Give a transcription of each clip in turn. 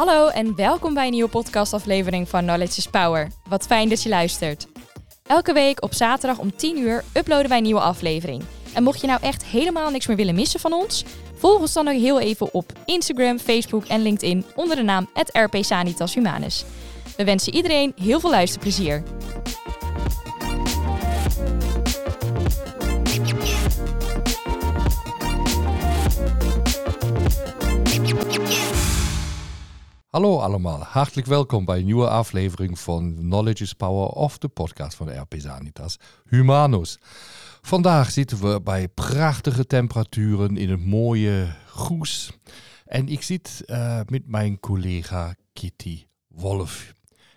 Hallo en welkom bij een nieuwe podcastaflevering van Knowledge is Power. Wat fijn dat je luistert. Elke week op zaterdag om 10 uur uploaden wij een nieuwe aflevering. En mocht je nou echt helemaal niks meer willen missen van ons, volg ons dan nog heel even op Instagram, Facebook en LinkedIn onder de naam RP Sanitas Humanus. We wensen iedereen heel veel luisterplezier. Hallo allemaal, hartelijk welkom bij een nieuwe aflevering van Knowledge is Power of de podcast van RP Sanitas Humanus. Vandaag zitten we bij prachtige temperaturen in het mooie Goes. En ik zit uh, met mijn collega Kitty Wolf.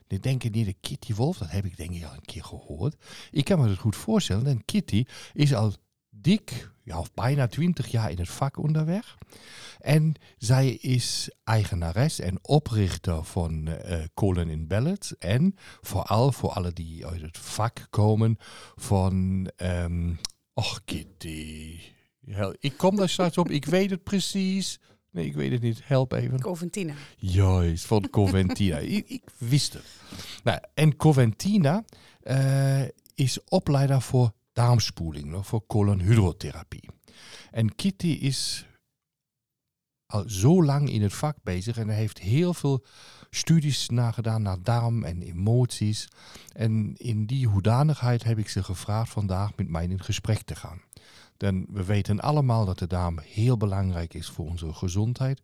Ik denk niet de Kitty Wolf, dat heb ik denk ik al een keer gehoord. Ik kan me dat goed voorstellen. En Kitty is al dik, ja, of bijna 20 jaar in het vak onderweg. En zij is eigenares en oprichter van uh, Colin in Ballet. En vooral voor alle die uit het vak komen van... Um, och, Kitty. ik kom daar straks op, ik weet het precies. Nee, ik weet het niet. Help even. Coventina. Juist, van Coventina. ik, ik, wist het. Nou, en Coventina uh, is opleider voor darmspoeling, voor colonhydrotherapie. En Kitty is al zo lang in het vak bezig en heeft heel veel studies nagedaan naar darm en emoties. En in die hoedanigheid heb ik ze gevraagd vandaag met mij in gesprek te gaan. Dan we weten allemaal dat de darm heel belangrijk is voor onze gezondheid.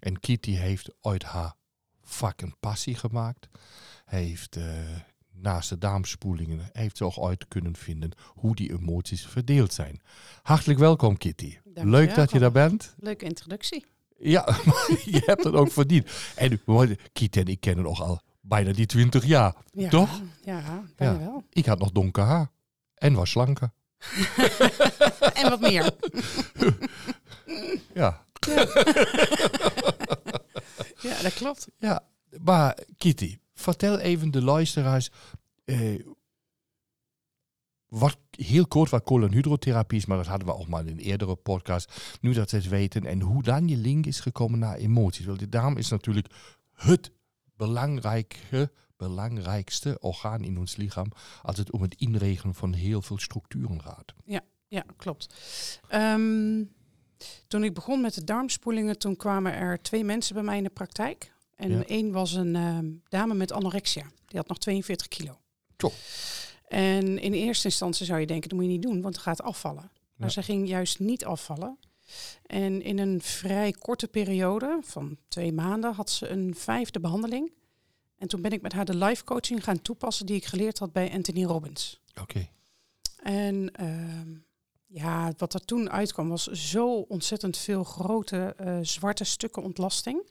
En Kitty heeft uit haar vak een passie gemaakt. Heeft uh, naast de darmspoelingen heeft ze ook uit kunnen vinden hoe die emoties verdeeld zijn. Hartelijk welkom Kitty. Leuk dat je daar bent. Leuke introductie. Ja, je hebt het ook verdiend. En Kitty en ik kennen nog al bijna die 20 jaar, ja, toch? Ja, bijna ja. wel. Ik had nog donker haar en was slanker. en wat meer. ja. ja, dat klopt. Ja, maar Kitty, vertel even de luisteraars uh, wat, heel kort wat koolhydrotherapie is, maar dat hadden we ook maar in een eerdere podcast. Nu dat ze het weten en hoe dan je link is gekomen naar emoties. Want de darm is natuurlijk het belangrijke, belangrijkste orgaan in ons lichaam als het om het inregelen van heel veel structuren gaat. Ja, ja klopt. Um, toen ik begon met de darmspoelingen, toen kwamen er twee mensen bij mij in de praktijk. En één was een ehm, dame met anorexia. Die had nog 42 kilo. Top. En in eerste instantie zou je denken, dat moet je niet doen, want het gaat afvallen. Maar ze ging juist niet afvallen. En in een vrij korte periode van twee maanden had ze een vijfde behandeling. En toen ben ik met haar de life coaching gaan toepassen die ik geleerd had bij Anthony Robbins. Oké. En uh, ja, wat er toen uitkwam was zo ontzettend veel grote uh, zwarte stukken ontlasting.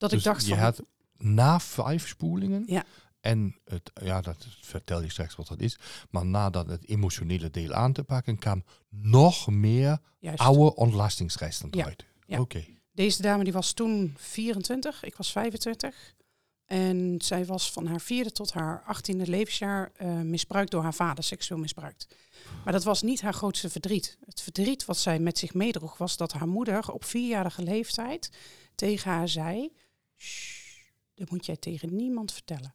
Dat dus ik dacht je van... had na vijf spoelingen ja. en het, ja, dat vertel je straks wat dat is, maar nadat het emotionele deel aan te pakken, kwam nog meer Juist. oude ontlastingsresten Ja. uit. Ja. Oké. Deze dame die was toen 24, ik was 25. En zij was van haar vierde tot haar achttiende levensjaar eh, misbruikt door haar vader, seksueel misbruikt. Maar dat was niet haar grootste verdriet. Het verdriet wat zij met zich meedroeg was dat haar moeder op vierjarige leeftijd tegen haar zei: "Shh, dat moet jij tegen niemand vertellen.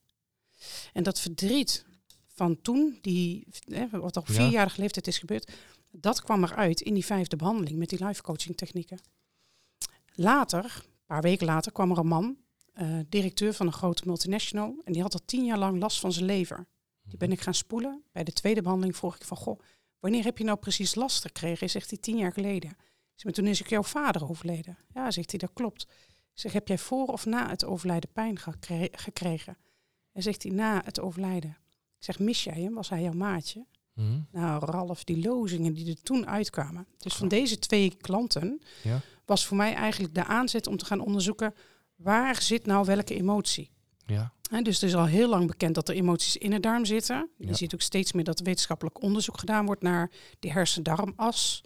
En dat verdriet van toen, die, hè, wat op Ja. vierjarige leeftijd is gebeurd, dat kwam eruit in die vijfde behandeling met die life coaching technieken. Later, een paar weken later, kwam er een man, eh, directeur van een grote multinational, en die had al tien jaar lang last van zijn lever. Die ben ik gaan spoelen. Bij de tweede behandeling vroeg ik van, goh, wanneer heb je nou precies last gekregen? Zegt hij tien jaar geleden. Ik zeg, maar toen is ook jouw vader overleden. Ja, zegt hij, dat klopt. Ik zeg, heb jij voor of na het overlijden pijn gekre- gekregen? En zegt hij, na het overlijden. Ik zeg, mis jij hem? Was hij jouw maatje? Mhm. Nou, Ralf, die lozingen die er toen uitkwamen. Dus van deze twee klanten Ja. was voor mij eigenlijk de aanzet om te gaan onderzoeken waar zit nou welke emotie. Ja. Hè, dus het is al heel lang bekend dat er emoties in de darm zitten. Je Ja. ziet ook steeds meer dat wetenschappelijk onderzoek gedaan wordt naar die hersen-darmas.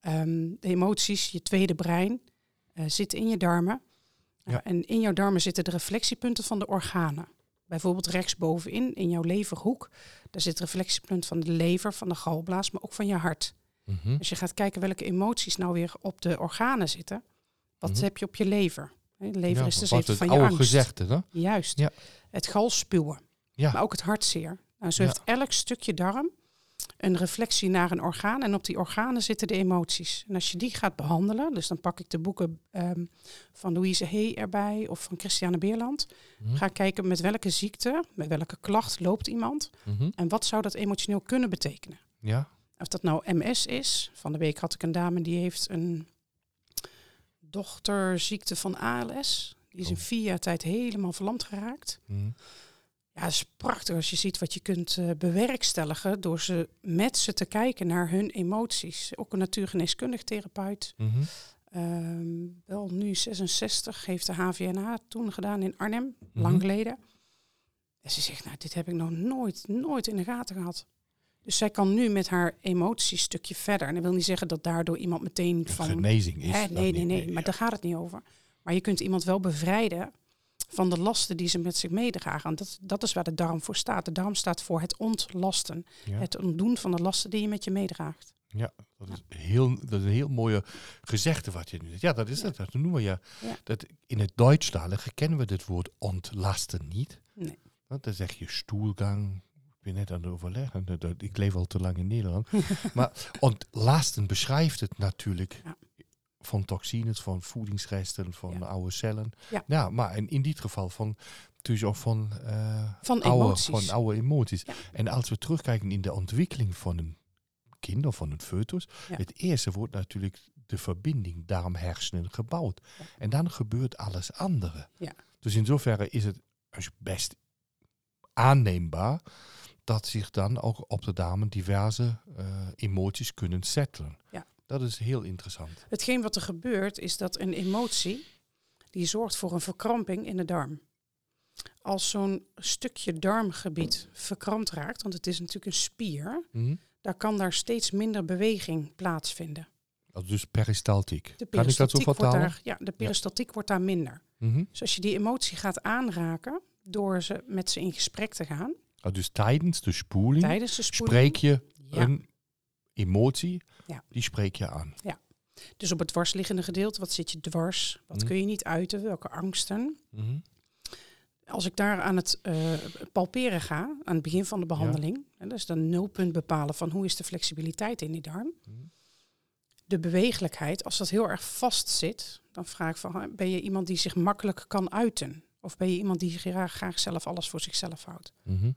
Ehm, de emoties, je tweede brein, eh, zitten in je darmen. Ja. En in jouw darmen zitten de reflectiepunten van de organen. Bijvoorbeeld rechtsbovenin, in jouw leverhoek, daar zit het reflectiepunt van de lever, van de galblaas, maar ook van je hart. Mhm. Als je gaat kijken welke emoties nou weer op de organen zitten, wat Mhm. heb je op je lever? De lever Ja, is de zetel het van je oude angst. gezegde, hè? Juist. Ja. Het galspuwen. Ja. Maar ook het hartzeer. Nou, zo heeft elk stukje darm een reflectie naar een orgaan. En op die organen zitten de emoties. En als je die gaat behandelen, dus dan pak ik de boeken ehm, van Louise Hay erbij of van Christiane Beerland. Mhm. Ga kijken met welke ziekte, met welke klacht loopt iemand. Mhm. En wat zou dat emotioneel kunnen betekenen? Ja. Of dat nou MS is. Van de week had ik een dame die heeft een dochterziekte van ALS. Die is in Oh. vier jaar tijd helemaal verlamd geraakt. Mhm. Ja, het is prachtig als je ziet wat je kunt eh, bewerkstelligen door ze met ze te kijken naar hun emoties. Ook een natuurgeneeskundig therapeut, ehm, wel nu 66, heeft de HVNA toen gedaan in Arnhem, Mhm. lang geleden. En ze zegt, nou, dit heb ik nog nooit, nooit in de gaten gehad. Dus zij kan nu met haar emoties een stukje verder. En dat wil niet zeggen dat daardoor iemand meteen van... Genezing is Hè, nee, nee, niet, nee, maar daar gaat het niet over. Maar je kunt iemand wel bevrijden van de lasten die ze met zich meedragen. En dat, dat is waar de darm voor staat. De darm staat voor het ontlasten. Ja. Het ontdoen van de lasten die je met je meedraagt. Ja, dat is, heel, dat is een heel mooie gezegde wat je nu zegt. Ja, dat is het. Dat noemen we ja. Dat, in het Duitsstalige kennen we dit woord ontlasten niet. Nee. Want dan zeg je stoelgang. Ik ben net aan het overleggen. Ik leef al te lang in Nederland. maar ontlasten beschrijft het natuurlijk. Ja. Van toxines, van voedingsresten, van Ja. oude cellen. Ja. maar in, in dit geval van, dus ook van, eh, Van oude, emoties. van oude emoties. Ja. En als we terugkijken in de ontwikkeling van een kind of van een foetus, Ja. het eerste wordt natuurlijk de verbinding darm-hersenen gebouwd. Ja. En dan gebeurt alles andere. Ja. Dus in zoverre is het best aanneembaar dat zich dan ook op de darmen diverse eh, emoties kunnen settelen. Ja. Dat is heel interessant. Hetgeen wat er gebeurt is dat een emotie die zorgt voor een verkramping in de darm. Als zo'n stukje darmgebied verkrampt raakt, want het is natuurlijk een spier, Mhm. dan kan daar steeds minder beweging plaatsvinden. Dat is dus peristaltiek. De kan ik dat zo vertalen? daar, ja, de peristaltiek wordt daar minder. Mhm. Dus als je die emotie gaat aanraken door ze met ze in gesprek te gaan Ah, Dus tijdens de spoeling tijdens de spoeling. spreek je Ja. een emotie, Ja. die spreek je aan. Dus op het dwarsliggende gedeelte, wat zit je dwars? Wat Mhm. kun je niet uiten? Welke angsten? Mhm. Als ik daar aan het eh, palperen ga, aan het begin van de behandeling, en dat is dan nulpunt bepalen van hoe is de flexibiliteit in die darm. Mhm. De bewegelijkheid, als dat heel erg vast zit, dan vraag ik van, ben je iemand die zich makkelijk kan uiten? Of ben je iemand die graag, graag zelf alles voor zichzelf houdt?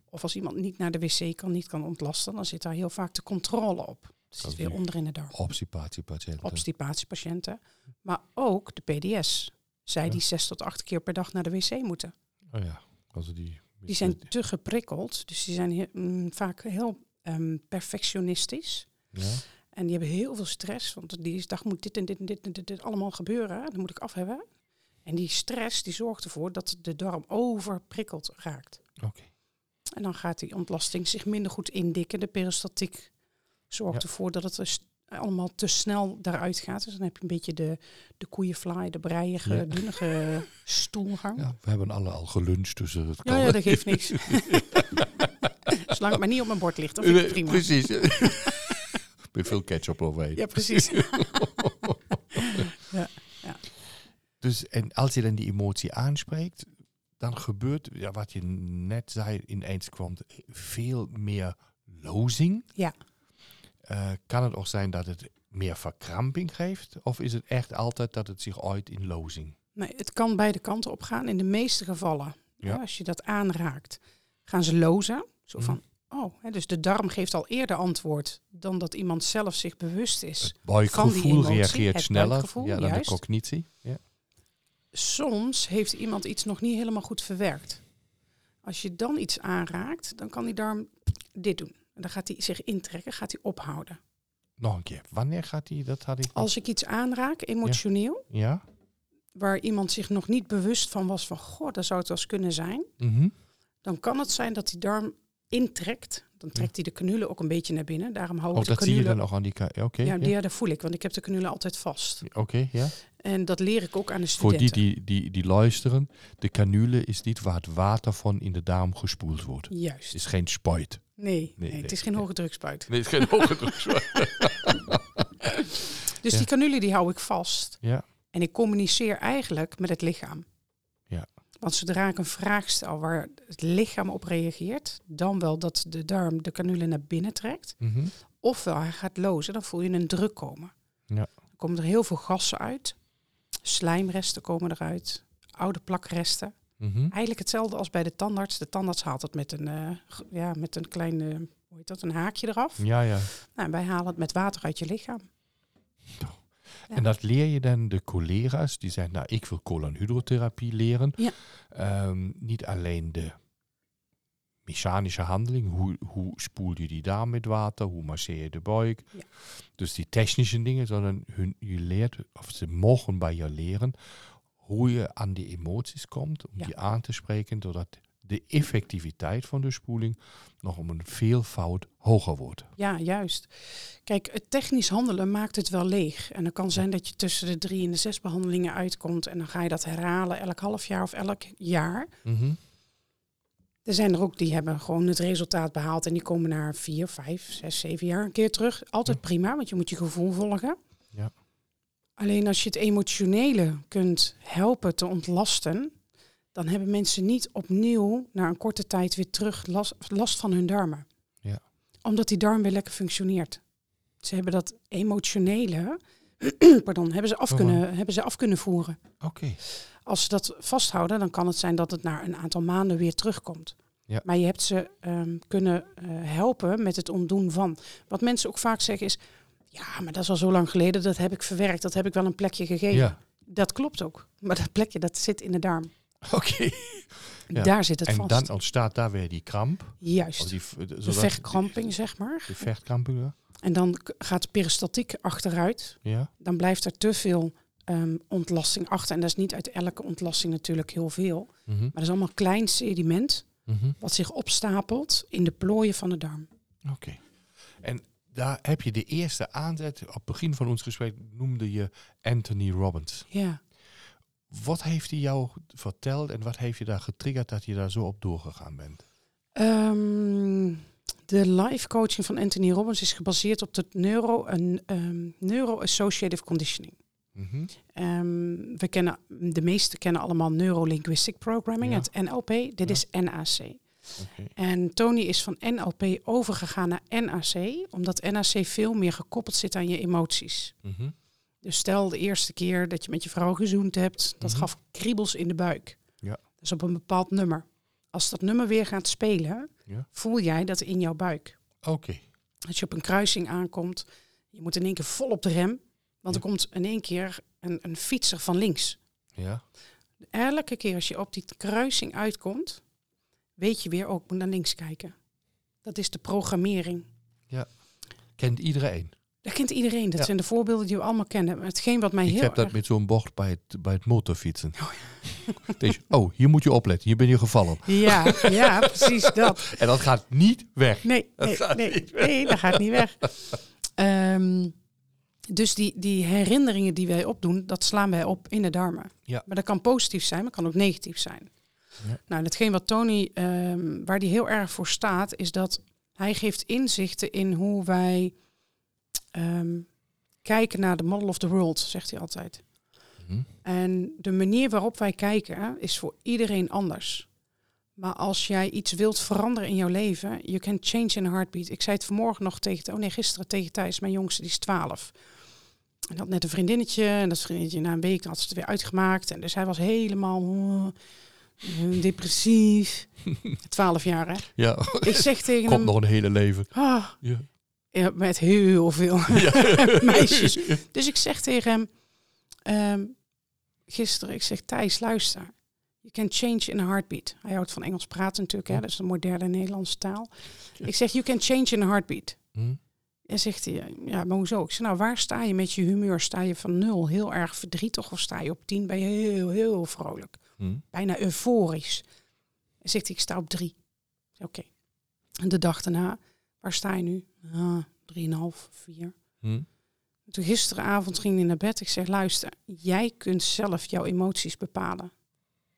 Of als iemand niet naar de wc kan, niet kan ontlasten, dan zit daar heel vaak de controle op. Dat zit is weer onder in de darm. Obstipatiepatiënten. Obstipatiepatiënten, maar ook de PDS. Zij Ja. die zes tot acht keer per dag naar de wc moeten. Oh ja, also die, Die zijn te geprikkeld, dus die zijn mm, vaak heel ehm, perfectionistisch. Ja? En die hebben heel veel stress, want die dag moet dit en dit en dit en dit, dit allemaal gebeuren. Dat moet ik af hebben. En die stress die zorgt ervoor dat de darm overprikkeld raakt. Oké. En dan gaat die ontlasting zich minder goed indikken. De peristaltiek zorgt Ja. ervoor dat het st- allemaal te snel daaruit gaat. Dus dan heb je een beetje de, de koeienfly, de breiige, Ja. dunnige stoelgang. Ja, Ja, we hebben alle al geluncht, dus het kan. ja, dat geeft niks. Zolang het maar niet op mijn bord ligt, dan vind ik het prima. Precies. Met veel ketchup overheen. Ja, precies. Dus en als je dan die emotie aanspreekt, dan gebeurt, ja, wat je net zei, ineens kwam veel meer lozing. Ja. Eh, kan het ook zijn dat het meer verkramping geeft? Of is het echt altijd dat het zich uit in lozing? Nee, het kan beide kanten op gaan. In de meeste gevallen, Ja. als je dat aanraakt, gaan ze lozen. Zo Mhm. van, oh, hè, dus de darm geeft al eerder antwoord dan dat iemand zelf zich bewust is. Het buikgevoel reageert het sneller buikgevoel, ja, dan juist. de cognitie. Ja. Soms heeft iemand iets nog niet helemaal goed verwerkt. Als je dan iets aanraakt, dan kan die darm dit doen. En dan gaat hij zich intrekken, gaat hij ophouden. Nog een keer, wanneer gaat hij, dat had ik... Als ik iets aanraak, emotioneel, Ja? waar iemand zich nog niet bewust van was van, goh, dat zou het wel eens kunnen zijn. Mhm. dan kan het zijn dat die darm intrekt. Dan trekt hij de canule ook een beetje naar binnen. Daarom hou Oh, ik de dat zie je dan nog aan die... Oké, ja, ja. dat voel ik, want ik heb de canule altijd vast. Oké, ja. En dat leer ik ook aan de Voor studenten. die, die, die die luisteren, de canule is niet waar het water van in de darm gespoeld wordt. Het Juist. is geen spuit. Nee, nee, nee, het is geen hoge drukspuit. Nee, het is geen hoge drukspuit. Dus Ja. die canule die hou ik vast. Ja. En ik communiceer eigenlijk met het lichaam. Ja. Want zodra ik een vraag stel waar het lichaam op reageert, dan wel dat de darm de canule naar binnen trekt, Mhm. ofwel hij gaat lozen, dan voel je een druk komen. Ja. Dan komen er heel veel gassen uit, slijmresten komen eruit, oude plakresten. Mhm. Eigenlijk hetzelfde als bij de tandarts. De tandarts haalt het met een, eh, ja, met een klein, eh, hoe heet dat, een haakje eraf. Ja, ja. Nou, wij halen het met water uit je lichaam. Ja. En dat leer je dan de collega's die zeggen, nou, ik wil koolhydraterapie leren. Ja. Ehm, niet alleen de mechanische handeling, hoe, hoe spoel je die darm met water, hoe masseer je de buik. Ja. Dus die technische dingen, sondern hun, je leert, of ze mogen bij je leren, hoe je aan die emoties komt, om Ja. die aan te spreken, zodat de effectiviteit van de spoeling nog om een veelvoud hoger wordt. Ja, juist. Kijk, het technisch handelen maakt het wel leeg. En het kan zijn dat je tussen de drie en de zes behandelingen uitkomt. En dan ga je dat herhalen elk half jaar of elk jaar. Mhm. Er zijn er ook die hebben gewoon het resultaat behaald. En die komen na vier, vijf, zes, zeven jaar een keer terug. Altijd prima, want je moet je gevoel volgen. Ja. Alleen als je het emotionele kunt helpen te ontlasten, dan hebben mensen niet opnieuw na een korte tijd weer terug last, last van hun darmen. Ja. Omdat die darm weer lekker functioneert. Ze hebben dat emotionele, pardon, hebben ze, af Oh, kunnen, hebben ze af kunnen voeren. Oké. Als ze dat vasthouden, dan kan het zijn dat het na een aantal maanden weer terugkomt. Ja. Maar je hebt ze ehm, kunnen eh, helpen met het ontdoen van. Wat mensen ook vaak zeggen is, ja, maar dat is al zo lang geleden, dat heb ik verwerkt, dat heb ik wel een plekje gegeven. Ja. Dat klopt ook. Maar dat plekje, dat zit in de darm. Oké. Ja. Daar zit het En vast. dan ontstaat daar weer die kramp. Juist. Die, de verkramping, zeg maar. De vechtkramping, ja. En dan gaat peristaltiek achteruit. ja. Dan blijft er te veel ehm, ontlasting achter. En dat is niet uit elke ontlasting natuurlijk heel veel. Maar Mhm. dat is allemaal klein sediment Mhm. wat zich opstapelt in de plooien van de darm. Oké. En daar heb je de eerste aanzet. Op het begin van ons gesprek noemde je Anthony Robbins. Ja. Wat heeft hij jou verteld en wat heeft je daar getriggerd dat je daar zo op doorgegaan bent? Ehm, de life coaching van Anthony Robbins is gebaseerd op de neuro, een, ehm, neuro-associative conditioning. Mhm. Ehm, we kennen, de meesten kennen allemaal Neurolinguistic Programming, Ja. het NLP. Dit Ja. is NAC. En Tony is van NLP overgegaan naar NAC, omdat NAC veel meer gekoppeld zit aan je emoties. Mhm. Dus stel de eerste keer dat je met je vrouw gezoend hebt, dat Mhm. gaf kriebels in de buik. Ja. Dus op een bepaald nummer. Als dat nummer weer gaat spelen, Ja. voel jij dat in jouw buik. Oké. Als je op een kruising aankomt, je moet in één keer vol op de rem, want Ja. er komt in één keer een, een fietser van links. Ja. Elke keer als je op die kruising uitkomt, weet je weer ook, ik moet naar links kijken. Dat is de programmering. Kent iedereen. Dat kent iedereen. Dat Ja. zijn de voorbeelden die we allemaal kennen. Maar hetgeen wat mij Ik heel heb dat erg... met zo'n bocht bij het, bij het motorfietsen. Deze, oh, hier moet je opletten. Hier ben je gevallen. Ja, ja, precies dat. En dat gaat niet weg. Nee, Dat nee, gaat nee, niet weg. nee, dat gaat niet weg. Ehm, dus die, die herinneringen die wij opdoen, dat slaan wij op in de darmen. Ja. Maar dat kan positief zijn, maar kan ook negatief zijn. Ja. Nou, hetgeen wat Tony, ehm, waar die heel erg voor staat, is dat hij geeft inzichten in hoe wij ehm, kijken naar de model of the world, zegt hij altijd. Mhm. En de manier waarop wij kijken is voor iedereen anders. Maar als jij iets wilt veranderen in jouw leven, you can change in a heartbeat. Ik zei het vanmorgen nog tegen, oh nee, gisteren tegen Thijs, mijn jongste, die is 12. En had net een vriendinnetje en dat vriendinnetje na een week had ze het weer uitgemaakt. En dus hij was helemaal depressief. 12 jaar hè. Ja, Ik zeg tegen komt hem, nog een hele leven. ah, Ja. ja, met heel veel Ja. meisjes. Dus ik zeg tegen hem ehm, gisteren, ik zeg Thijs, luister. You can change in a heartbeat. Hij houdt van Engels praten natuurlijk, hè, dat is een moderne Nederlandse taal. Ik zeg, you can change in a heartbeat. Hm? En zegt hij, ja, maar hoezo? Ik zeg, nou, waar sta je met je humeur? Sta je van nul heel erg verdrietig of sta je op tien? Ben je heel, heel vrolijk? Hm? Bijna euforisch. En zegt hij, ik sta op drie. Oké. En de dag daarna, waar sta je nu? Ah, drieënhalf, vier. Hm? Toen gisteravond ging hij naar bed. Ik zeg, luister, jij kunt zelf jouw emoties bepalen.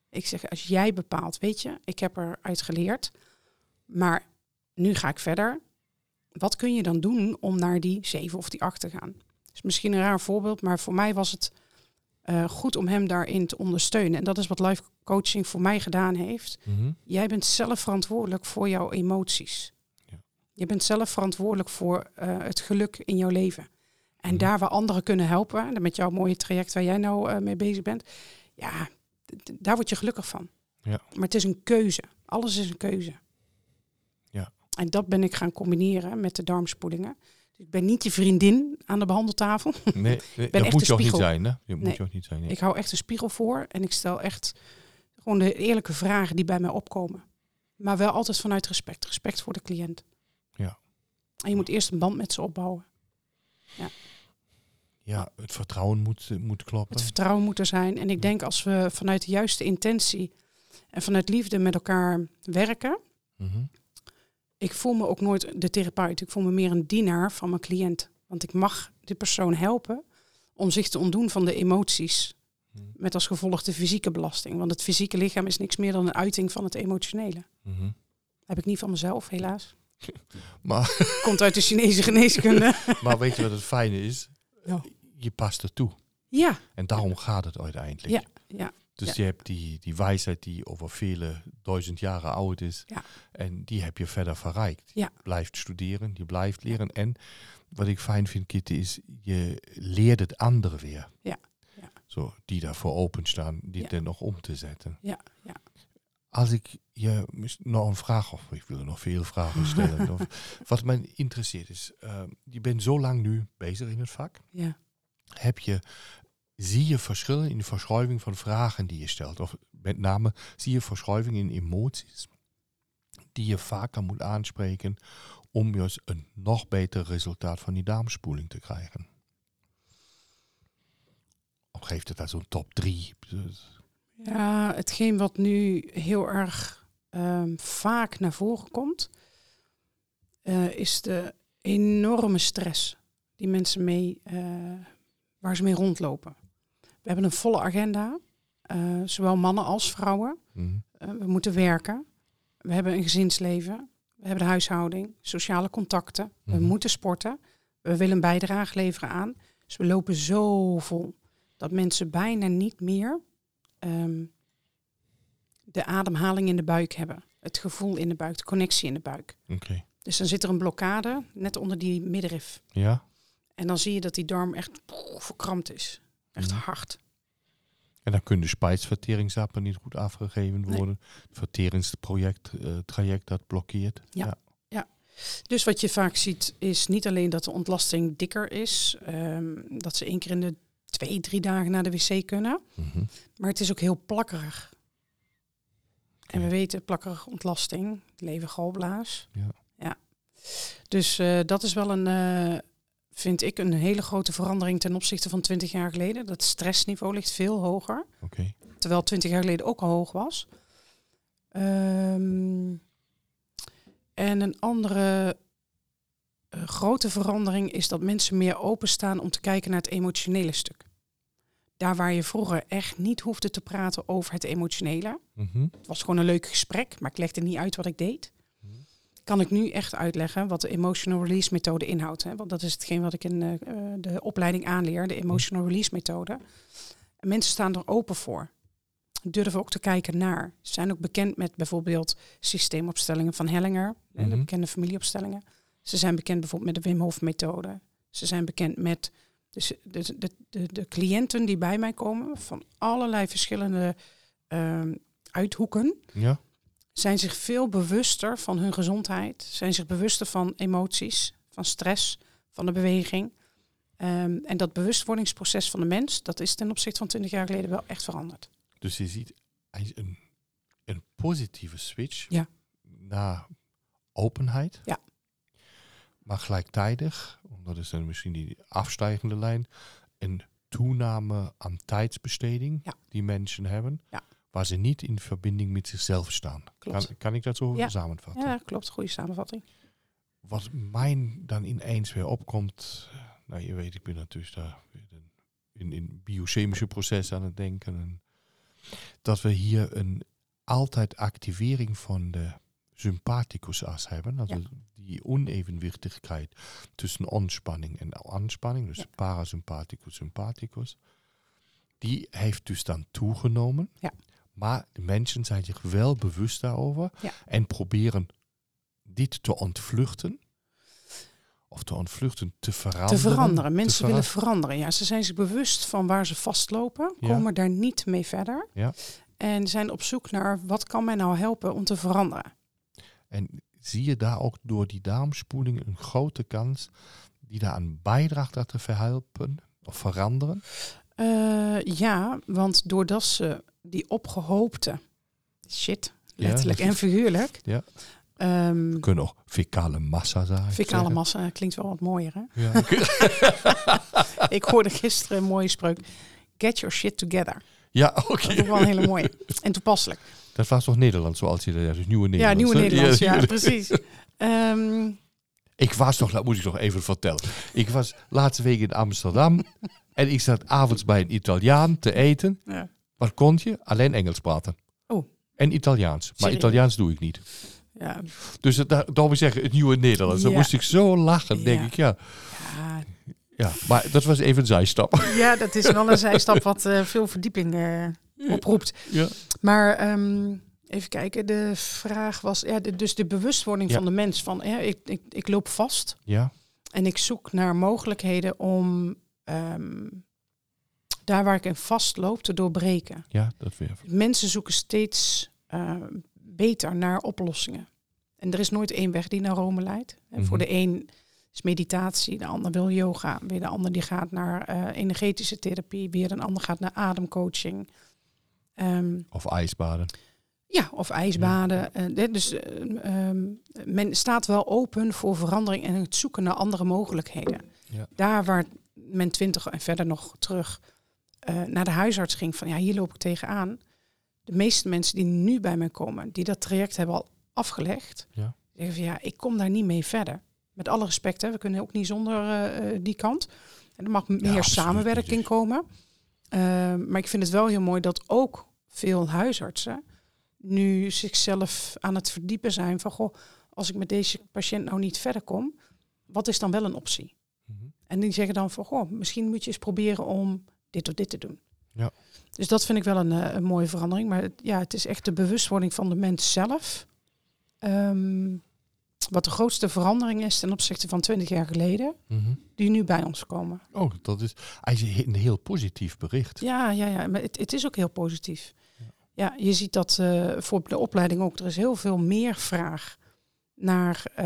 Ik zeg, als jij bepaalt, weet je, ik heb eruit geleerd. Maar nu ga ik verder. Wat kun je dan doen om naar die zeven of die acht te gaan? is misschien een raar voorbeeld, maar voor mij was het eh, goed om hem daarin te ondersteunen. En dat is wat life coaching voor mij gedaan heeft. Mhm. Jij bent zelf verantwoordelijk voor jouw emoties. Ja. Je bent zelf verantwoordelijk voor eh, het geluk in jouw leven. En Mhm. daar waar anderen kunnen helpen, en met jouw mooie traject waar jij nou eh, mee bezig bent, ja, daar word je gelukkig van. Ja. Maar het is een keuze. Alles is een keuze. Ja. En dat ben ik gaan combineren met de darmspoelingen. Dus ik ben niet je vriendin aan de behandeltafel. Nee, dat moet je ook niet zijn, hè? Je moet je ook niet zijn. nee. Ik hou echt een spiegel voor en ik stel echt gewoon de eerlijke vragen die bij mij opkomen. Maar wel altijd vanuit respect. Respect voor de cliënt. Ja. En je moet eerst een band met ze opbouwen. Ja, het vertrouwen moet, moet kloppen. Het vertrouwen moet er zijn. En ik denk als we vanuit de juiste intentie en vanuit liefde met elkaar werken. Mhm. Ik voel me ook nooit de therapeut. Ik voel me meer een dienaar van mijn cliënt. Want ik mag die persoon helpen om zich te ontdoen van de emoties. Mhm. Met als gevolg de fysieke belasting. Want het fysieke lichaam is niks meer dan een uiting van het emotionele. Mhm. Heb ik niet van mezelf, helaas. Maar, Komt uit de Chinese geneeskunde. maar weet je wat het fijne is? Ja. Je past er toe. ja, En daarom gaat het uiteindelijk. Ja, ja, Dus ja. je hebt die, die wijsheid die over vele duizend jaren oud is. Ja. En die heb je verder verrijkt. Ja. Je blijft studeren, je blijft leren. En wat ik fijn vind, Kitty, is je leert het anderen weer. Ja, ja. Zo, die daarvoor openstaan, die er nog om te zetten. ja, ja. Als ik je nog een vraag, of ik wil er nog veel vragen stellen. of, wat mij interesseert is, eh, je bent zo lang nu bezig in het vak. ja. Heb je, zie je verschillen in de verschuiving van vragen die je stelt? Of met name, zie je verschuiving in emoties die je vaker moet aanspreken om dus een nog beter resultaat van die darmspoeling te krijgen? Of geeft het daar zo'n top 3? Ja, hetgeen wat nu heel erg ehm, vaak naar voren komt, eh, is de enorme stress die mensen mee, eh, waar ze mee rondlopen. We hebben een volle agenda, eh, zowel mannen als vrouwen. Mhm. Eh, we moeten werken. We hebben een gezinsleven. We hebben de huishouding, sociale contacten. We Mhm. moeten sporten. We willen een bijdrage leveren aan. Dus we lopen zo vol dat mensen bijna niet meer ehm, de ademhaling in de buik hebben. Het gevoel in de buik, de connectie in de buik. Oké. Dus dan zit er een blokkade net onder die middenrif. Ja? En dan zie je dat die darm echt poeh, verkrampt is. Echt Mhm. hard. En dan kunnen de spijsverteringssappen niet goed afgegeven Nee. worden. Het verteringsproject, eh, traject dat blokkeert. Ja. Dus wat je vaak ziet is niet alleen dat de ontlasting dikker is. ehm, dat ze één keer in de twee, drie dagen naar de wc kunnen. Mhm. Maar het is ook heel plakkerig. En we weten, plakkerige ontlasting, levergalblaas. Ja. ja. Dus eh, dat is wel een, eh, vind ik, een hele grote verandering ten opzichte van 20 jaar geleden. Dat stressniveau ligt veel hoger. Terwijl 20 jaar geleden ook al hoog was. Ehm, en een andere eh, grote verandering is dat mensen meer openstaan om te kijken naar het emotionele stuk. Daar waar je vroeger echt niet hoefde te praten over het emotionele. Mhm. Het was gewoon een leuk gesprek, maar ik legde niet uit wat ik deed. Kan ik nu echt uitleggen wat de emotional release methode inhoudt. Hè? Want dat is hetgeen wat ik in eh, eh, de opleiding aanleer, de emotional release methode. En mensen staan er open voor. Durven ook te kijken naar. Ze zijn ook bekend met bijvoorbeeld systeemopstellingen van Hellinger, en de Mhm. bekende familieopstellingen. Ze zijn bekend bijvoorbeeld met de Wim Hof methode. Ze zijn bekend met dus de, de, de, de cliënten die bij mij komen van allerlei verschillende ehm, uithoeken Ja? Zijn zich veel bewuster van hun gezondheid, zijn zich bewuster van emoties, van stress, van de beweging. Ehm, en dat bewustwordingsproces van de mens, dat is ten opzichte van 20 jaar geleden wel echt veranderd. Dus je ziet een, een positieve switch Ja. naar openheid. Ja. Maar gelijktijdig, dat is dan misschien die afstijgende lijn, een toename aan tijdsbesteding Ja. die mensen hebben, Ja. Waar ze niet in verbinding met zichzelf staan. Klopt. Kan, kan ik dat zo Ja. samenvatten? Ja, klopt. Goede samenvatting. Wat mij dan ineens weer opkomt, eh, nou je weet, ik ben natuurlijk daar weer in, in, biochemische processen aan het denken. En dat we hier een altijd activering van de sympathicusas hebben. Also die onevenwichtigheid tussen ontspanning en aanspanning. Dus Ja. parasympathicus, sympathicus. die heeft dus dan toegenomen. Ja. Maar de mensen zijn zich wel bewust daarover Ja. en proberen dit te ontvluchten. Of te ontvluchten, te veranderen. te veranderen. Mensen Te willen vera- veranderen. Ja, ze zijn zich bewust van waar ze vastlopen, Ja. komen daar niet mee verder. Ja. En zijn op zoek naar wat kan mij nou helpen om te veranderen. En zie je daar ook door die darmspoeling een grote kans die daaraan bijdraagt dat te verhelpen of veranderen? Eh, ja, want doordat ze die opgehoopte shit, letterlijk en figuurlijk. Ja. ehm, Kunnen ook fecale massa zijn. Fecale massa klinkt wel wat mooier, hè? Ja. Ik hoorde gisteren een mooie spreuk. Get your shit together. ja, oké. Dat is ook wel een hele mooie. En toepasselijk. Dat was toch Nederlands, zoals je dat dus nieuwe Nederlands. ja, nieuwe? Nederlands. Ja, precies. Ehm, Ik was toch, dat moet ik nog even vertellen. Ik was laatste week in Amsterdam en ik zat avonds bij een Italiaan te eten. ja. Wat kon je? Alleen Engels praten. Oh. En Italiaans. Maar Serieus? Italiaans doe ik niet. Ja, Dus daarom zeg ik het nieuwe Nederlands. Dan moest ik zo lachen, denk Ja. ik. Ja. ja, ja, maar dat was even een zijstap. ja, dat is wel een zijstap wat eh, veel verdieping eh, oproept. Ja. Maar ehm, even kijken, de vraag was, ja, de- dus de bewustwording van de mens van, ja, ik, ik, ik loop vast Ja, en ik zoek naar mogelijkheden om ehm, daar waar ik in vastloop te doorbreken. ja, dat weer. Mensen zoeken steeds eh, beter naar oplossingen. En er is nooit één weg die naar Rome leidt. En Voor Mhm. de een is meditatie, de ander wil yoga. Weer de ander die gaat naar eh, energetische therapie. Weer een ander gaat naar ademcoaching. Ehm, Of ijsbaden. ja, of ijsbaden. Eh, dus eh, ehm, men staat wel open voor verandering en het zoeken naar andere mogelijkheden. Ja. Daar waar men twintig en verder nog terug eh, naar de huisarts ging van ja, hier loop ik tegenaan. De meeste mensen die nu bij mij komen, die dat traject hebben al afgelegd, Ja. zeggen van ja, ik kom daar niet mee verder. Met alle respect, hè, we kunnen ook niet zonder eh, eh, die kant. En er mag meer samenwerking komen. Eh, maar ik vind het wel heel mooi dat ook veel huisartsen nu zichzelf aan het verdiepen zijn van goh, als ik met deze patiënt nou niet verder kom, wat is dan wel een optie? Mhm. En die zeggen dan van goh, misschien moet je eens proberen om dit of dit te doen. Ja. Dus dat vind ik wel een, eh, een mooie verandering. Maar het- ja, het is echt de bewustwording van de mens zelf. Ehm, wat de grootste verandering is ten opzichte van 20 jaar geleden, Mhm. die nu bij ons komen. Oh, dat is eigenlijk een heel positief bericht. Ja, ja, ja. Maar het, het is ook heel positief. Ja, je ziet dat eh, voor de opleiding ook. Er is heel veel meer vraag naar eh,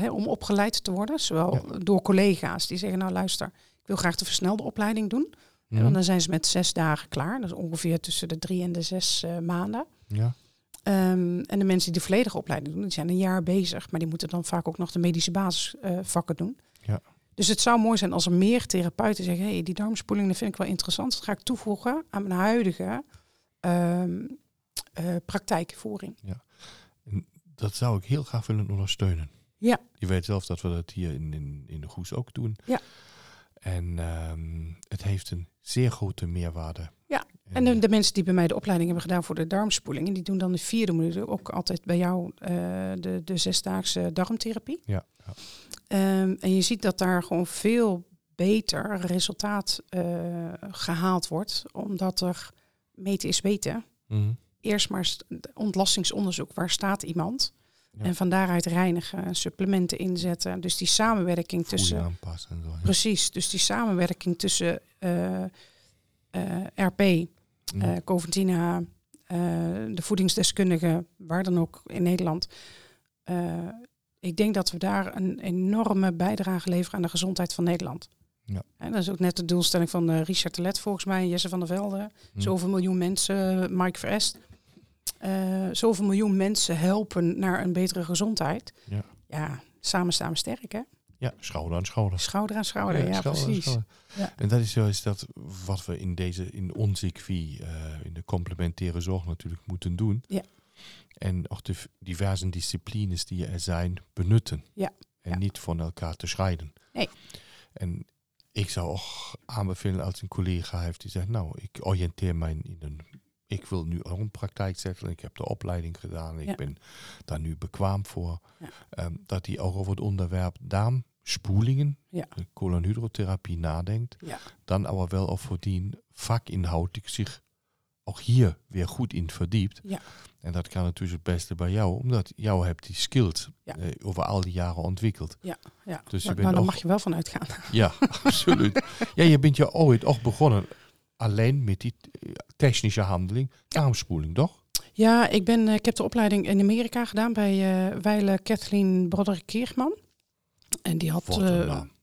hè, om opgeleid te worden. Zowel Ja. door collega's die zeggen, nou luister, ik wil graag de versnelde opleiding doen. Mhm. En dan zijn ze met zes dagen klaar. Dat is ongeveer tussen de drie en de zes eh, maanden. Ja. Ehm, en de mensen die de volledige opleiding doen, die zijn een jaar bezig. Maar die moeten dan vaak ook nog de medische basisvakken doen. Ja. Dus het zou mooi zijn als er meer therapeuten zeggen... hey, die darmspoeling dat vind ik wel interessant. Dat ga ik toevoegen aan mijn huidige ehm, eh, praktijkvoering. Dat zou ik heel graag willen ondersteunen. Ja. Je weet zelf dat we dat hier in, in, in de Goes ook doen. Ja. En ehm, het heeft een zeer grote meerwaarde. Ja, En de, de mensen die bij mij de opleiding hebben gedaan voor de darmspoeling... en die doen dan de vierde module ook altijd bij jou eh, de, de zesdaagse darmtherapie. ja, ja. Ehm, en je ziet dat daar gewoon veel beter resultaat eh, gehaald wordt, omdat er meten is weten. Mhm. Eerst maar st- ontlastingsonderzoek, waar staat iemand? Ja. En van daaruit reinigen, supplementen inzetten. Dus die samenwerking tussen. aanpassen en zo. ja. Precies, dus die samenwerking tussen eh, eh, RP, eh Coventina, eh, de voedingsdeskundige, waar dan ook in Nederland. Ik denk dat we daar een enorme bijdrage leveren aan de gezondheid van Nederland. Ja. En dat is ook net de doelstelling van Richard Telet volgens mij, en Jesse van der Velde. Mhm. Zoveel miljoen mensen, Mike Verest. Eh zoveel miljoen mensen helpen naar een betere gezondheid. Ja. ja, samen staan we sterk hè. Ja, schouder aan schouder. Schouder aan schouder, ja, schouder precies. schouder. Ja. En dat is juist dat wat we in deze, in onze IQVIE, eh in de complementaire zorg natuurlijk moeten doen. Ja. En ook de diverse disciplines die er zijn, benutten. Ja. En Ja. niet van elkaar te scheiden. Nee. En ik zou ook aanbevelen als een collega heeft die zegt, nou, ik oriënteer mij in een, ik wil nu ook een praktijk zetten. Ik heb de opleiding gedaan, ik Ja. ben daar nu bekwaam voor. Ja. Ehm, dat die ook over het onderwerp spoelingen, Ja. de colonhydrotherapie nadenkt, Ja. dan aber wel of voordien vakinhoudelijk zich ook hier weer goed in verdiept. Ja. En dat kan natuurlijk het beste bij jou, omdat jou hebt die skills Ja. eh, over al die jaren ontwikkeld. Ja, Dus je maar, bent maar daar ook- mag je wel van uitgaan. Ja, absoluut. Ja, je bent je ooit ook begonnen alleen met die eh, technische handeling, darmspoeling, toch? Ja, ik, ben, eh, ik heb de opleiding in Amerika gedaan bij eh Weile Kathleen Broderick Keerman. En die had...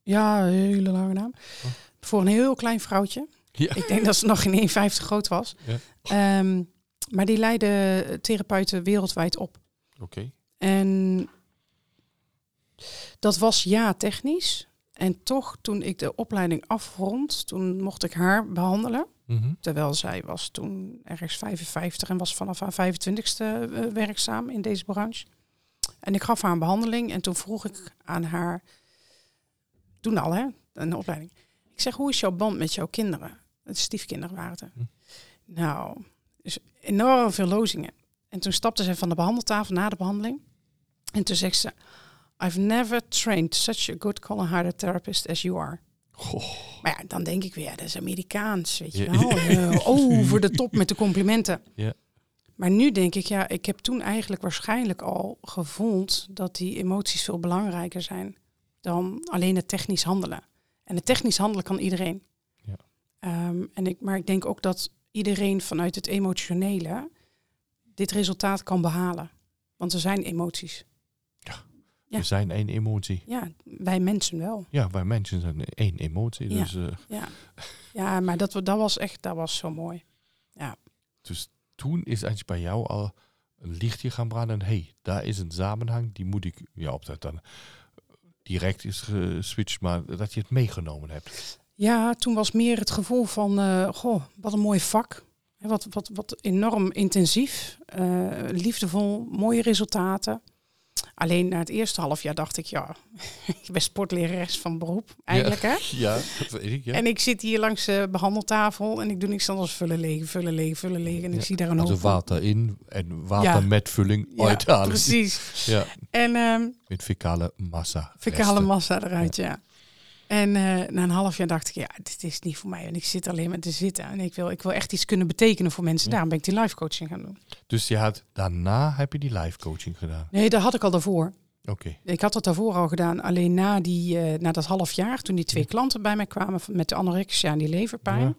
Ja, een hele lange naam. Oh. Voor een heel klein vrouwtje. Ja. Ik denk dat ze nog geen 1,50 groot was. Ja. Ehm, maar die leidde therapeuten wereldwijd op. Oké. En dat was ja technisch. En toch, toen ik de opleiding afrond, toen mocht ik haar behandelen. Mhm. Terwijl zij was toen ergens 55 en was vanaf haar 25ste eh, werkzaam in deze branche. En ik gaf haar een behandeling en toen vroeg ik aan haar, toen al hè, een opleiding. Ik zeg, hoe is jouw band met jouw kinderen? De stiefkinderen waren het. er. Hm. Nou, dus enorm veel lozingen. En toen stapte ze van de behandeltafel na de behandeling. En toen zegt ze, I've never trained such a good colon therapist as you are. Goh. Maar ja, dan denk ik weer, dat is Amerikaans, weet je Ja. over de top met de complimenten. Ja. Maar nu denk ik, ja, ik heb toen eigenlijk waarschijnlijk al gevoeld dat die emoties veel belangrijker zijn dan alleen het technisch handelen. En het technisch handelen kan iedereen. Ja. Ehm, en ik, maar ik denk ook dat iedereen vanuit het emotionele dit resultaat kan behalen. Want er zijn emoties. Ja. We zijn één emotie. Ja, wij mensen wel. Ja, wij mensen zijn één emotie. Ja. Dus, eh, Ja, ja maar dat, dat was echt, dat was zo mooi. dus toen is eigenlijk bij jou al een lichtje gaan branden. hey, daar is een samenhang, die moet ik, ja, op dat dan direct is geswitcht, maar dat je het meegenomen hebt. Ja, toen was meer het gevoel van, eh, goh, wat een mooi vak. Wat, wat, wat enorm intensief, eh, liefdevol, mooie resultaten. Alleen na het eerste half jaar dacht ik, ja, ik ben sportlerares van beroep, eigenlijk hè. Ja, dat weet ik, ja. En ik zit hier langs de behandeltafel en ik doe niks anders vullen leeg, vullen leeg, vullen leeg. En ik Ja, zie daar een hoop water in en water Ja. met vulling Ja, uithalen. precies. Ja, En ehm met fecale massa. Fecale massa eruit, ja. En eh, na een half jaar dacht ik, ja, dit is niet voor mij. En ik zit alleen maar te zitten. En ik wil, ik wil echt iets kunnen betekenen voor mensen. Ja. Daarom ben ik die life coaching gaan doen. Dus je had, daarna heb je die live coaching gedaan. Nee, dat had ik al daarvoor. Oké. Ik had dat daarvoor al gedaan. Alleen na, die, eh, na dat half jaar, toen die twee Ja. klanten bij mij kwamen met de anorexia en die leverpijn. Ja.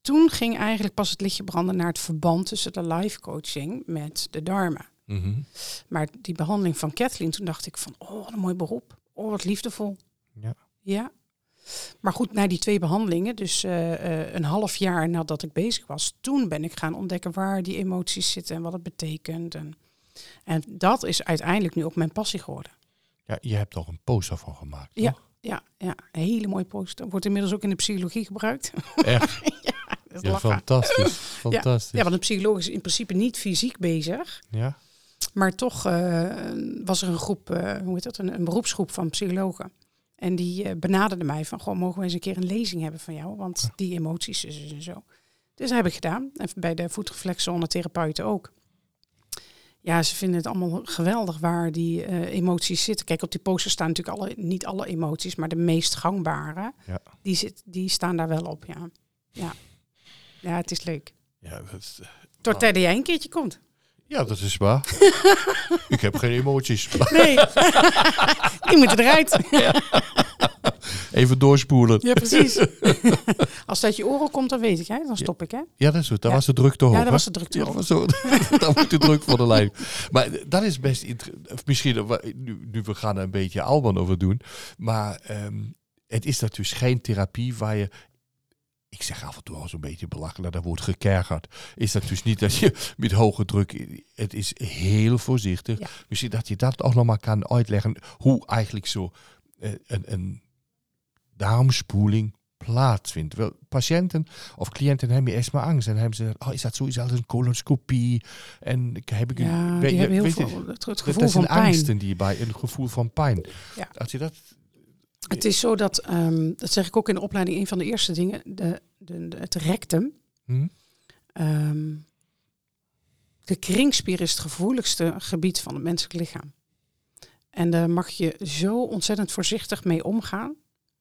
Toen ging eigenlijk pas het lichtje branden naar het verband tussen de life coaching met de darmen. Mhm. Maar die behandeling van Kathleen, toen dacht ik van, oh, wat een mooi beroep. Oh, wat liefdevol. Ja. Ja. Maar goed, na die twee behandelingen, dus eh, eh, een half jaar nadat ik bezig was, toen ben ik gaan ontdekken waar die emoties zitten en wat het betekent. En, en dat is uiteindelijk nu ook mijn passie geworden. ja, je hebt er een poster van gemaakt, Ja. toch? Ja, ja, een hele mooie poster. Wordt inmiddels ook in de psychologie gebruikt. Echt? Dat is Ja, fantastisch. Fantastisch. Ja, want een psycholoog is in principe niet fysiek bezig. Ja? Maar toch eh, was er een groep, hoe heet dat, een, een beroepsgroep van psychologen. En die eh, benaderde mij van, goh, mogen we eens een keer een lezing hebben van jou? Want die emoties dus en zo. Dus dat heb ik gedaan. En bij de voetreflexzone therapeuten ook. Ja, ze vinden het allemaal geweldig waar die eh, emoties zitten. Kijk, op die poster staan natuurlijk alle, niet alle emoties, maar de meest gangbare. Ja. Die, zit, die staan daar wel op, ja. Ja, ja het is leuk. Ja, dat is, Tot tijd dat jij een keertje komt. Ja, dat is waar. ik heb geen emoties. Nee, die moeten eruit. Even doorspoelen. Ja, precies. Als dat je oren komt, dan weet ik, hè? Dan stop ik, hè? Ja, dat is goed. Daar Ja. was de druk te hoog. Ja, dat hè? was de druk te hoog. zo, dan wordt de druk voor de lijn. Maar dat is best interessant. Misschien, eh, nu, nu we gaan er een beetje Alban over doen. Maar ehm, het is natuurlijk geen therapie waar je... Ik zeg af en toe al zo'n beetje belachelijk, dat wordt gekergerd. Is dat dus niet dat je met hoge druk... Het is heel voorzichtig. Ja. Misschien dat je dat ook nog maar kan uitleggen. Hoe eigenlijk zo eh, een, een darmspoeling plaatsvindt. Wel, patiënten of cliënten hebben eerst maar angst. En hebben ze, oh, is dat zoiets als een coloscopie? En ik- heb ik een, Ja, weet die je- weet veel het, gevoel dat van zijn pijn. angsten die bij een gevoel van pijn. Ja. Als je dat, Het is zo dat, ehm, dat zeg ik ook in de opleiding, een van de eerste dingen, de, de, de- het rectum. hm? ehm, de kringspier is het gevoeligste gebied van het menselijk lichaam. En daar mag je zo ontzettend voorzichtig mee omgaan.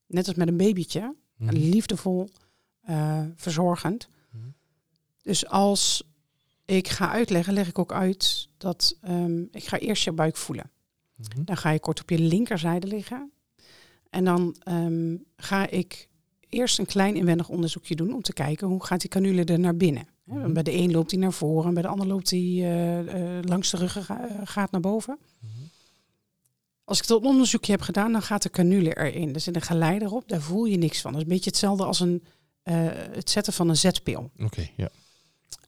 Net als met een babytje. Mhm. Liefdevol, eh, verzorgend. Mhm. Dus als ik ga uitleggen, leg ik ook uit dat ehm, ik ga eerst je buik voelen. Dan ga je kort op je linkerzijde liggen. En dan ehm, ga ik eerst een klein inwendig onderzoekje doen om te kijken hoe gaat die canule er naar binnen. Mhm. Bij de een loopt hij naar voren, bij de ander loopt hij eh, eh, langs de rug gaat naar boven. Mhm. Als ik dat onderzoekje heb gedaan, dan gaat de canule erin. Er zit een geleider op, daar voel je niks van. Dat is een beetje hetzelfde als een, eh, het zetten van een zetpil. Oké, ja.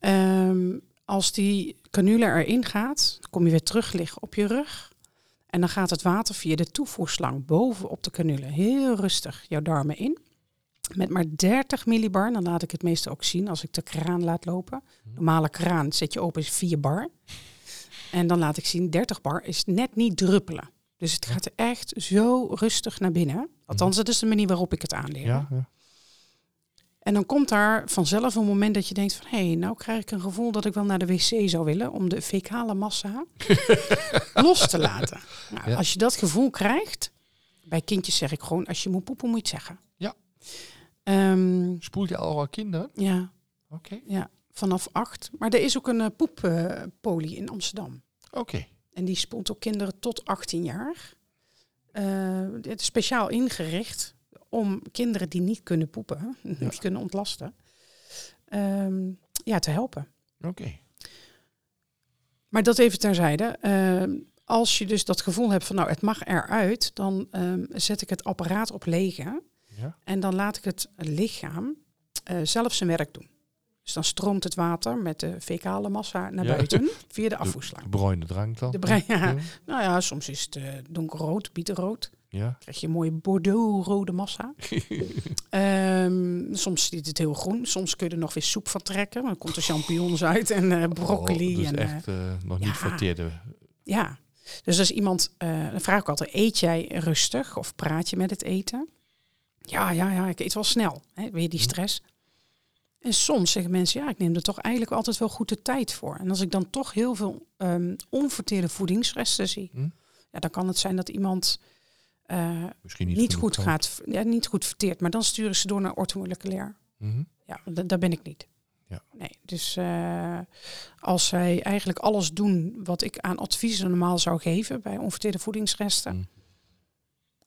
Ehm, als die canule erin gaat, kom je weer terug liggen op je rug. En dan gaat het water via de toevoerslang boven op de canule heel rustig jouw darmen in. Met maar 30 millibar, dan laat ik het meestal ook zien als ik de kraan laat lopen. Normale kraan zet je open is 4 bar. En dan laat ik zien 30 bar is net niet druppelen. Dus het gaat echt zo rustig naar binnen. Althans, dat is de manier waarop ik het aanleer. Ja, ja. En dan komt daar vanzelf een moment dat je denkt van... hé, hey, nou krijg ik een gevoel dat ik wel naar de wc zou willen... om de fecale massa los te laten. Nou, Ja. Als je dat gevoel krijgt... bij kindjes zeg ik gewoon... als je moet poepen, moet je het zeggen. Ja. Ehm, Spoelt je al wel kinderen? ja, Oké. ja, vanaf acht. Maar er is ook een uh, poeppolie in Amsterdam. Oké. En die spoelt ook kinderen tot 18 jaar. Eh, het is speciaal ingericht om kinderen die niet kunnen poepen, niet kunnen ontlasten, ehm, ja, te helpen. Oké. Maar dat even terzijde. Ehm, als je dus dat gevoel hebt van nou het mag eruit, dan ehm, zet ik het apparaat op lege Ja. en dan laat ik het lichaam eh, zelf zijn werk doen. Dus dan stroomt het water met de fecale massa naar Ja. buiten via de afvoerslang. De bruine drank dan? De bruin- ja. Ja. Nou ja, soms is het eh, donkerrood, bietenrood. Ja. krijg je een mooie bordeaux-rode massa. Ehm, soms ziet het heel groen. Soms kun je er nog weer soep van trekken. Dan komt er champignons uit en eh, broccoli. Oh, dus en, eh, echt eh, nog niet verteerde. ja. Dus als iemand, eh, dan vraag ik altijd, eet jij rustig of praat je met het eten? Ja, ja, ja, ik eet wel snel. Hè, weer die Hm. stress. En soms zeggen mensen, ja, ik neem er toch eigenlijk altijd wel goed de tijd voor. En als ik dan toch heel veel ehm, onverteerde voedingsresten zie, Hm? ja, dan kan het zijn dat iemand Misschien niet, goed gaat, ja, niet goed verteerd. Maar dan sturen ze door naar orthomoleculair. Mhm. Ja, da- daar ben ik niet. Ja. Nee, dus eh, als zij eigenlijk alles doen wat ik aan adviezen normaal zou geven bij onverteerde voedingsresten, Mm.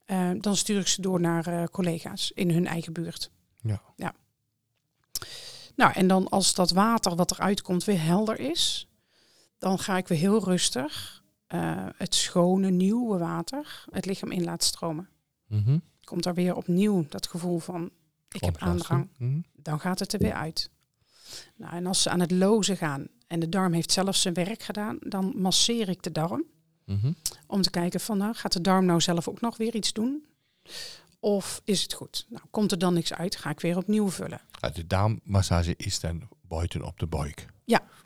eh, dan stuur ik ze door naar collega's in hun eigen buurt. Ja. ja. Nou, en dan als dat water wat eruit komt weer helder is, dan ga ik weer heel rustig eh, het schone, nieuwe water het lichaam in laten stromen. Mhm. Komt er weer opnieuw dat gevoel van ik heb aandrang Mhm. dan gaat het er weer uit. Nou, en als ze aan het lozen gaan en de darm heeft zelf zijn werk gedaan, dan masseer ik de darm Mhm. om te kijken van nou, gaat de darm nou zelf ook nog weer iets doen? Of is het goed? Nou, komt er dan niks uit, ga ik weer opnieuw vullen. De darmmassage is dan buiten op de buik.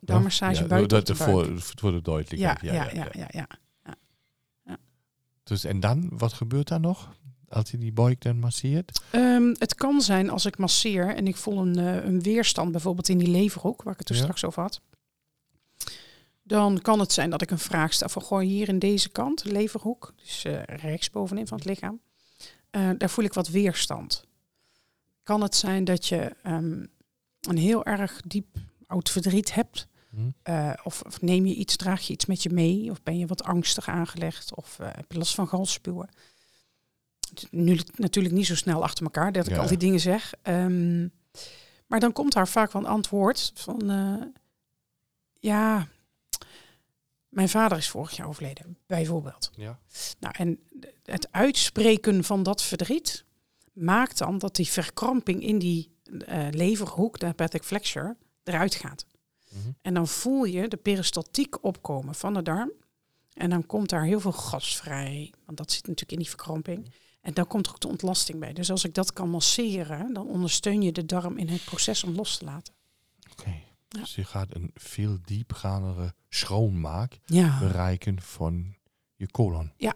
Darmmassage Ja, buiten dat voor de Ja, duidelijkheid. ja, ja, ja, ja. Dus en dan, wat gebeurt daar nog? Als je die buik dan masseert? Ehm, het kan zijn als ik masseer en ik voel een, eh, een weerstand, bijvoorbeeld in die leverhoek, waar ik het er Ja. straks over had. Dan kan het zijn dat ik een vraag stel van, goh, hier in deze kant, leverhoek, dus eh rechts bovenin van het lichaam, eh, daar voel ik wat weerstand. Kan het zijn dat je ehm, een heel erg diep oud verdriet hebt, Hm? eh, of, of neem je iets, draag je iets met je mee? Of ben je wat angstig aangelegd? Of eh, heb je last van galspuwen? Nu natuurlijk niet zo snel achter elkaar dat ik Ja. al die dingen zeg. Ehm, maar dan komt daar vaak wel een antwoord van... eh, ja, mijn vader is vorig jaar overleden, bijvoorbeeld. Ja. Nou, en het uitspreken van dat verdriet maakt dan dat die verkramping in die leverhoek, de hepatic flexure, eruit gaat. Mhm. En dan voel je de peristaltiek opkomen van de darm. En dan komt daar heel veel gas vrij. Want dat zit natuurlijk in die verkramping. En dan komt er ook de ontlasting bij. Dus als ik dat kan masseren, dan ondersteun je de darm in het proces om los te laten. Oké. Ja. Dus je gaat een veel diepgaandere schoonmaak Ja. bereiken van je colon. Ja.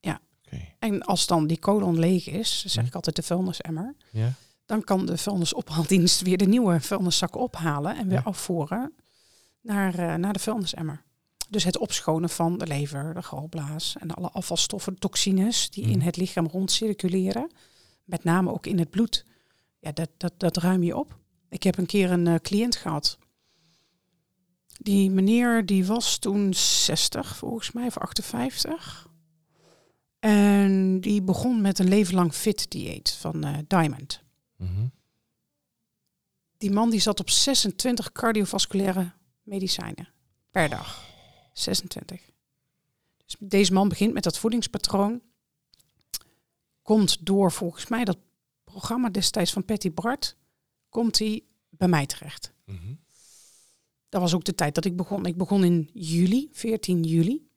Ja. Oké. En als dan die colon leeg is, zeg Hm. ik altijd de vuilnisemmer. Ja. Dan kan de vuilnisophaaldienst weer de nieuwe vuilniszakken ophalen en weer Ja. afvoeren naar, eh, naar de vuilnisemmer. Dus het opschonen van de lever, de galblaas en alle afvalstoffen, toxines die in Mhm. het lichaam rondcirculeren. Met name ook in het bloed. Ja, dat, dat, dat ruim je op. Ik heb een keer een eh, cliënt gehad. Die meneer die was toen 60 volgens mij, of 58. En die begon met een leven lang fit dieet van eh, Diamond. Mhm. Die man die zat op 26 cardiovasculaire medicijnen per dag. 26. Dus deze man begint met dat voedingspatroon. Komt door volgens mij dat programma destijds van Patty Bart. Komt hij bij mij terecht. Mhm. Dat was ook de tijd dat ik begon. Ik begon in juli, 14 juli.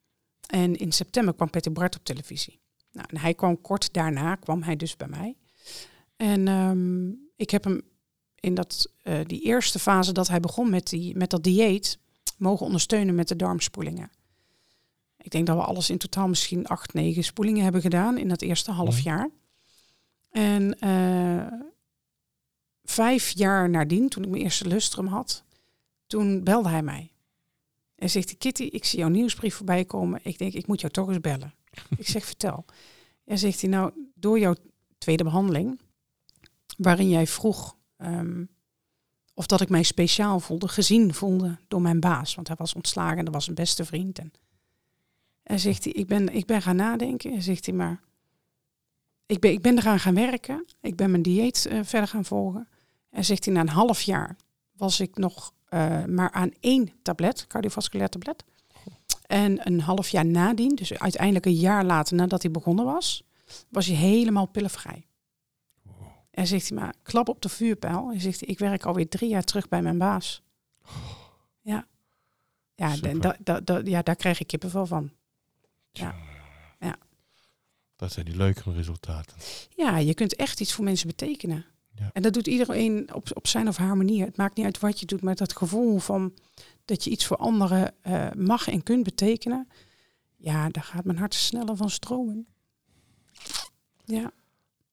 En in september kwam Patty Bart op televisie. Nou, en hij kwam kort daarna, kwam hij dus bij mij. En ehm, ik heb hem in dat, eh, die eerste fase dat hij begon met, die, met dat dieet, mogen ondersteunen met de darmspoelingen. Ik denk dat we alles in totaal misschien acht, negen spoelingen hebben gedaan in dat eerste half Mhm. jaar. En eh, vijf jaar nadien, toen ik mijn eerste lustrum had, toen belde hij mij. En zegt hij, Kitty, ik zie jouw nieuwsbrief voorbij komen. Ik denk, ik moet jou toch eens bellen. ik zeg, vertel. En zegt hij, nou, door jouw tweede behandeling, waarin jij vroeg ehm, of dat ik mij speciaal voelde, gezien voelde door mijn baas. Want hij was ontslagen en dat was een beste vriend. En, en zegt hij, ik ben, ik ben gaan nadenken. En zegt hij, maar ik ben, ik ben eraan gaan werken. Ik ben mijn dieet eh, verder gaan volgen. En zegt hij, na een half jaar was ik nog eh, maar aan één tablet, cardiovasculair tablet. En een half jaar nadien, dus uiteindelijk een jaar later nadat hij begonnen was, was hij helemaal pillenvrij. En zegt hij, maar klap op de vuurpijl. En zegt hij, ik werk alweer drie jaar terug bij mijn baas. Ja, ja, da, da- ja daar krijg ik kippenvel van. Ja. Ja. Dat zijn die leukere resultaten. Ja, je kunt echt iets voor mensen betekenen. Ja. En dat doet iedereen op, op zijn of haar manier. Het maakt niet uit wat je doet, maar dat gevoel van dat je iets voor anderen eh, mag en kunt betekenen. Ja, daar gaat mijn hart sneller van stromen. Ja,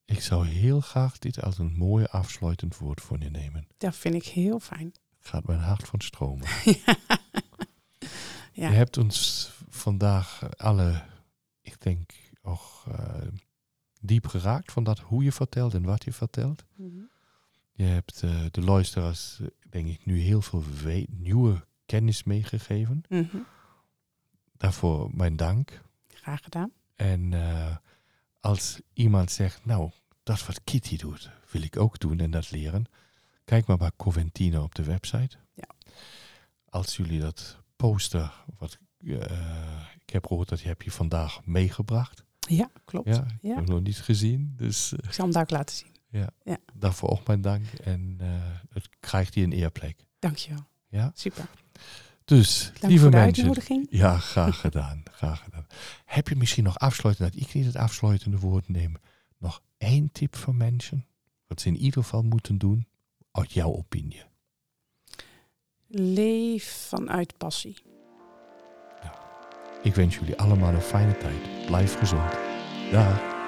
Ik zou heel graag dit als een mooi afsluitend woord voor je nemen. dat vind ik heel fijn. Gaat mijn hart van stromen. ja. Je hebt ons vandaag alle, ik denk, ook eh, diep geraakt van dat hoe je vertelt en wat je vertelt. Mhm. Je hebt eh, de luisteraars, eh, denk ik, nu heel veel we- nieuwe kennis meegegeven. Mhm. Daarvoor mijn dank. Graag gedaan. En eh, als iemand zegt, nou, dat wat Kitty doet, wil ik ook doen en dat leren. Kijk maar bij Coventino op de website. Ja. Als jullie dat poster, wat eh, ik heb gehoord dat je heb je vandaag meegebracht. Ja, klopt. Ja, ik Ja. heb nog niet gezien. Dus eh, Ik zal hem daar ook laten zien. daarvoor ook mijn dank. En eh, het krijgt hij een eerplek. Dankjewel. Ja? Super. Dus, Dank lieve voor de mensen. uitnodiging. Ja, graag gedaan. graag gedaan. Heb je misschien nog afsluitend, dat ik niet het afsluitende woord neem, nog één tip voor mensen? Wat ze in ieder geval moeten doen, uit jouw opinie? Leef vanuit passie. Ik wens jullie allemaal een fijne tijd. Blijf gezond. Dag.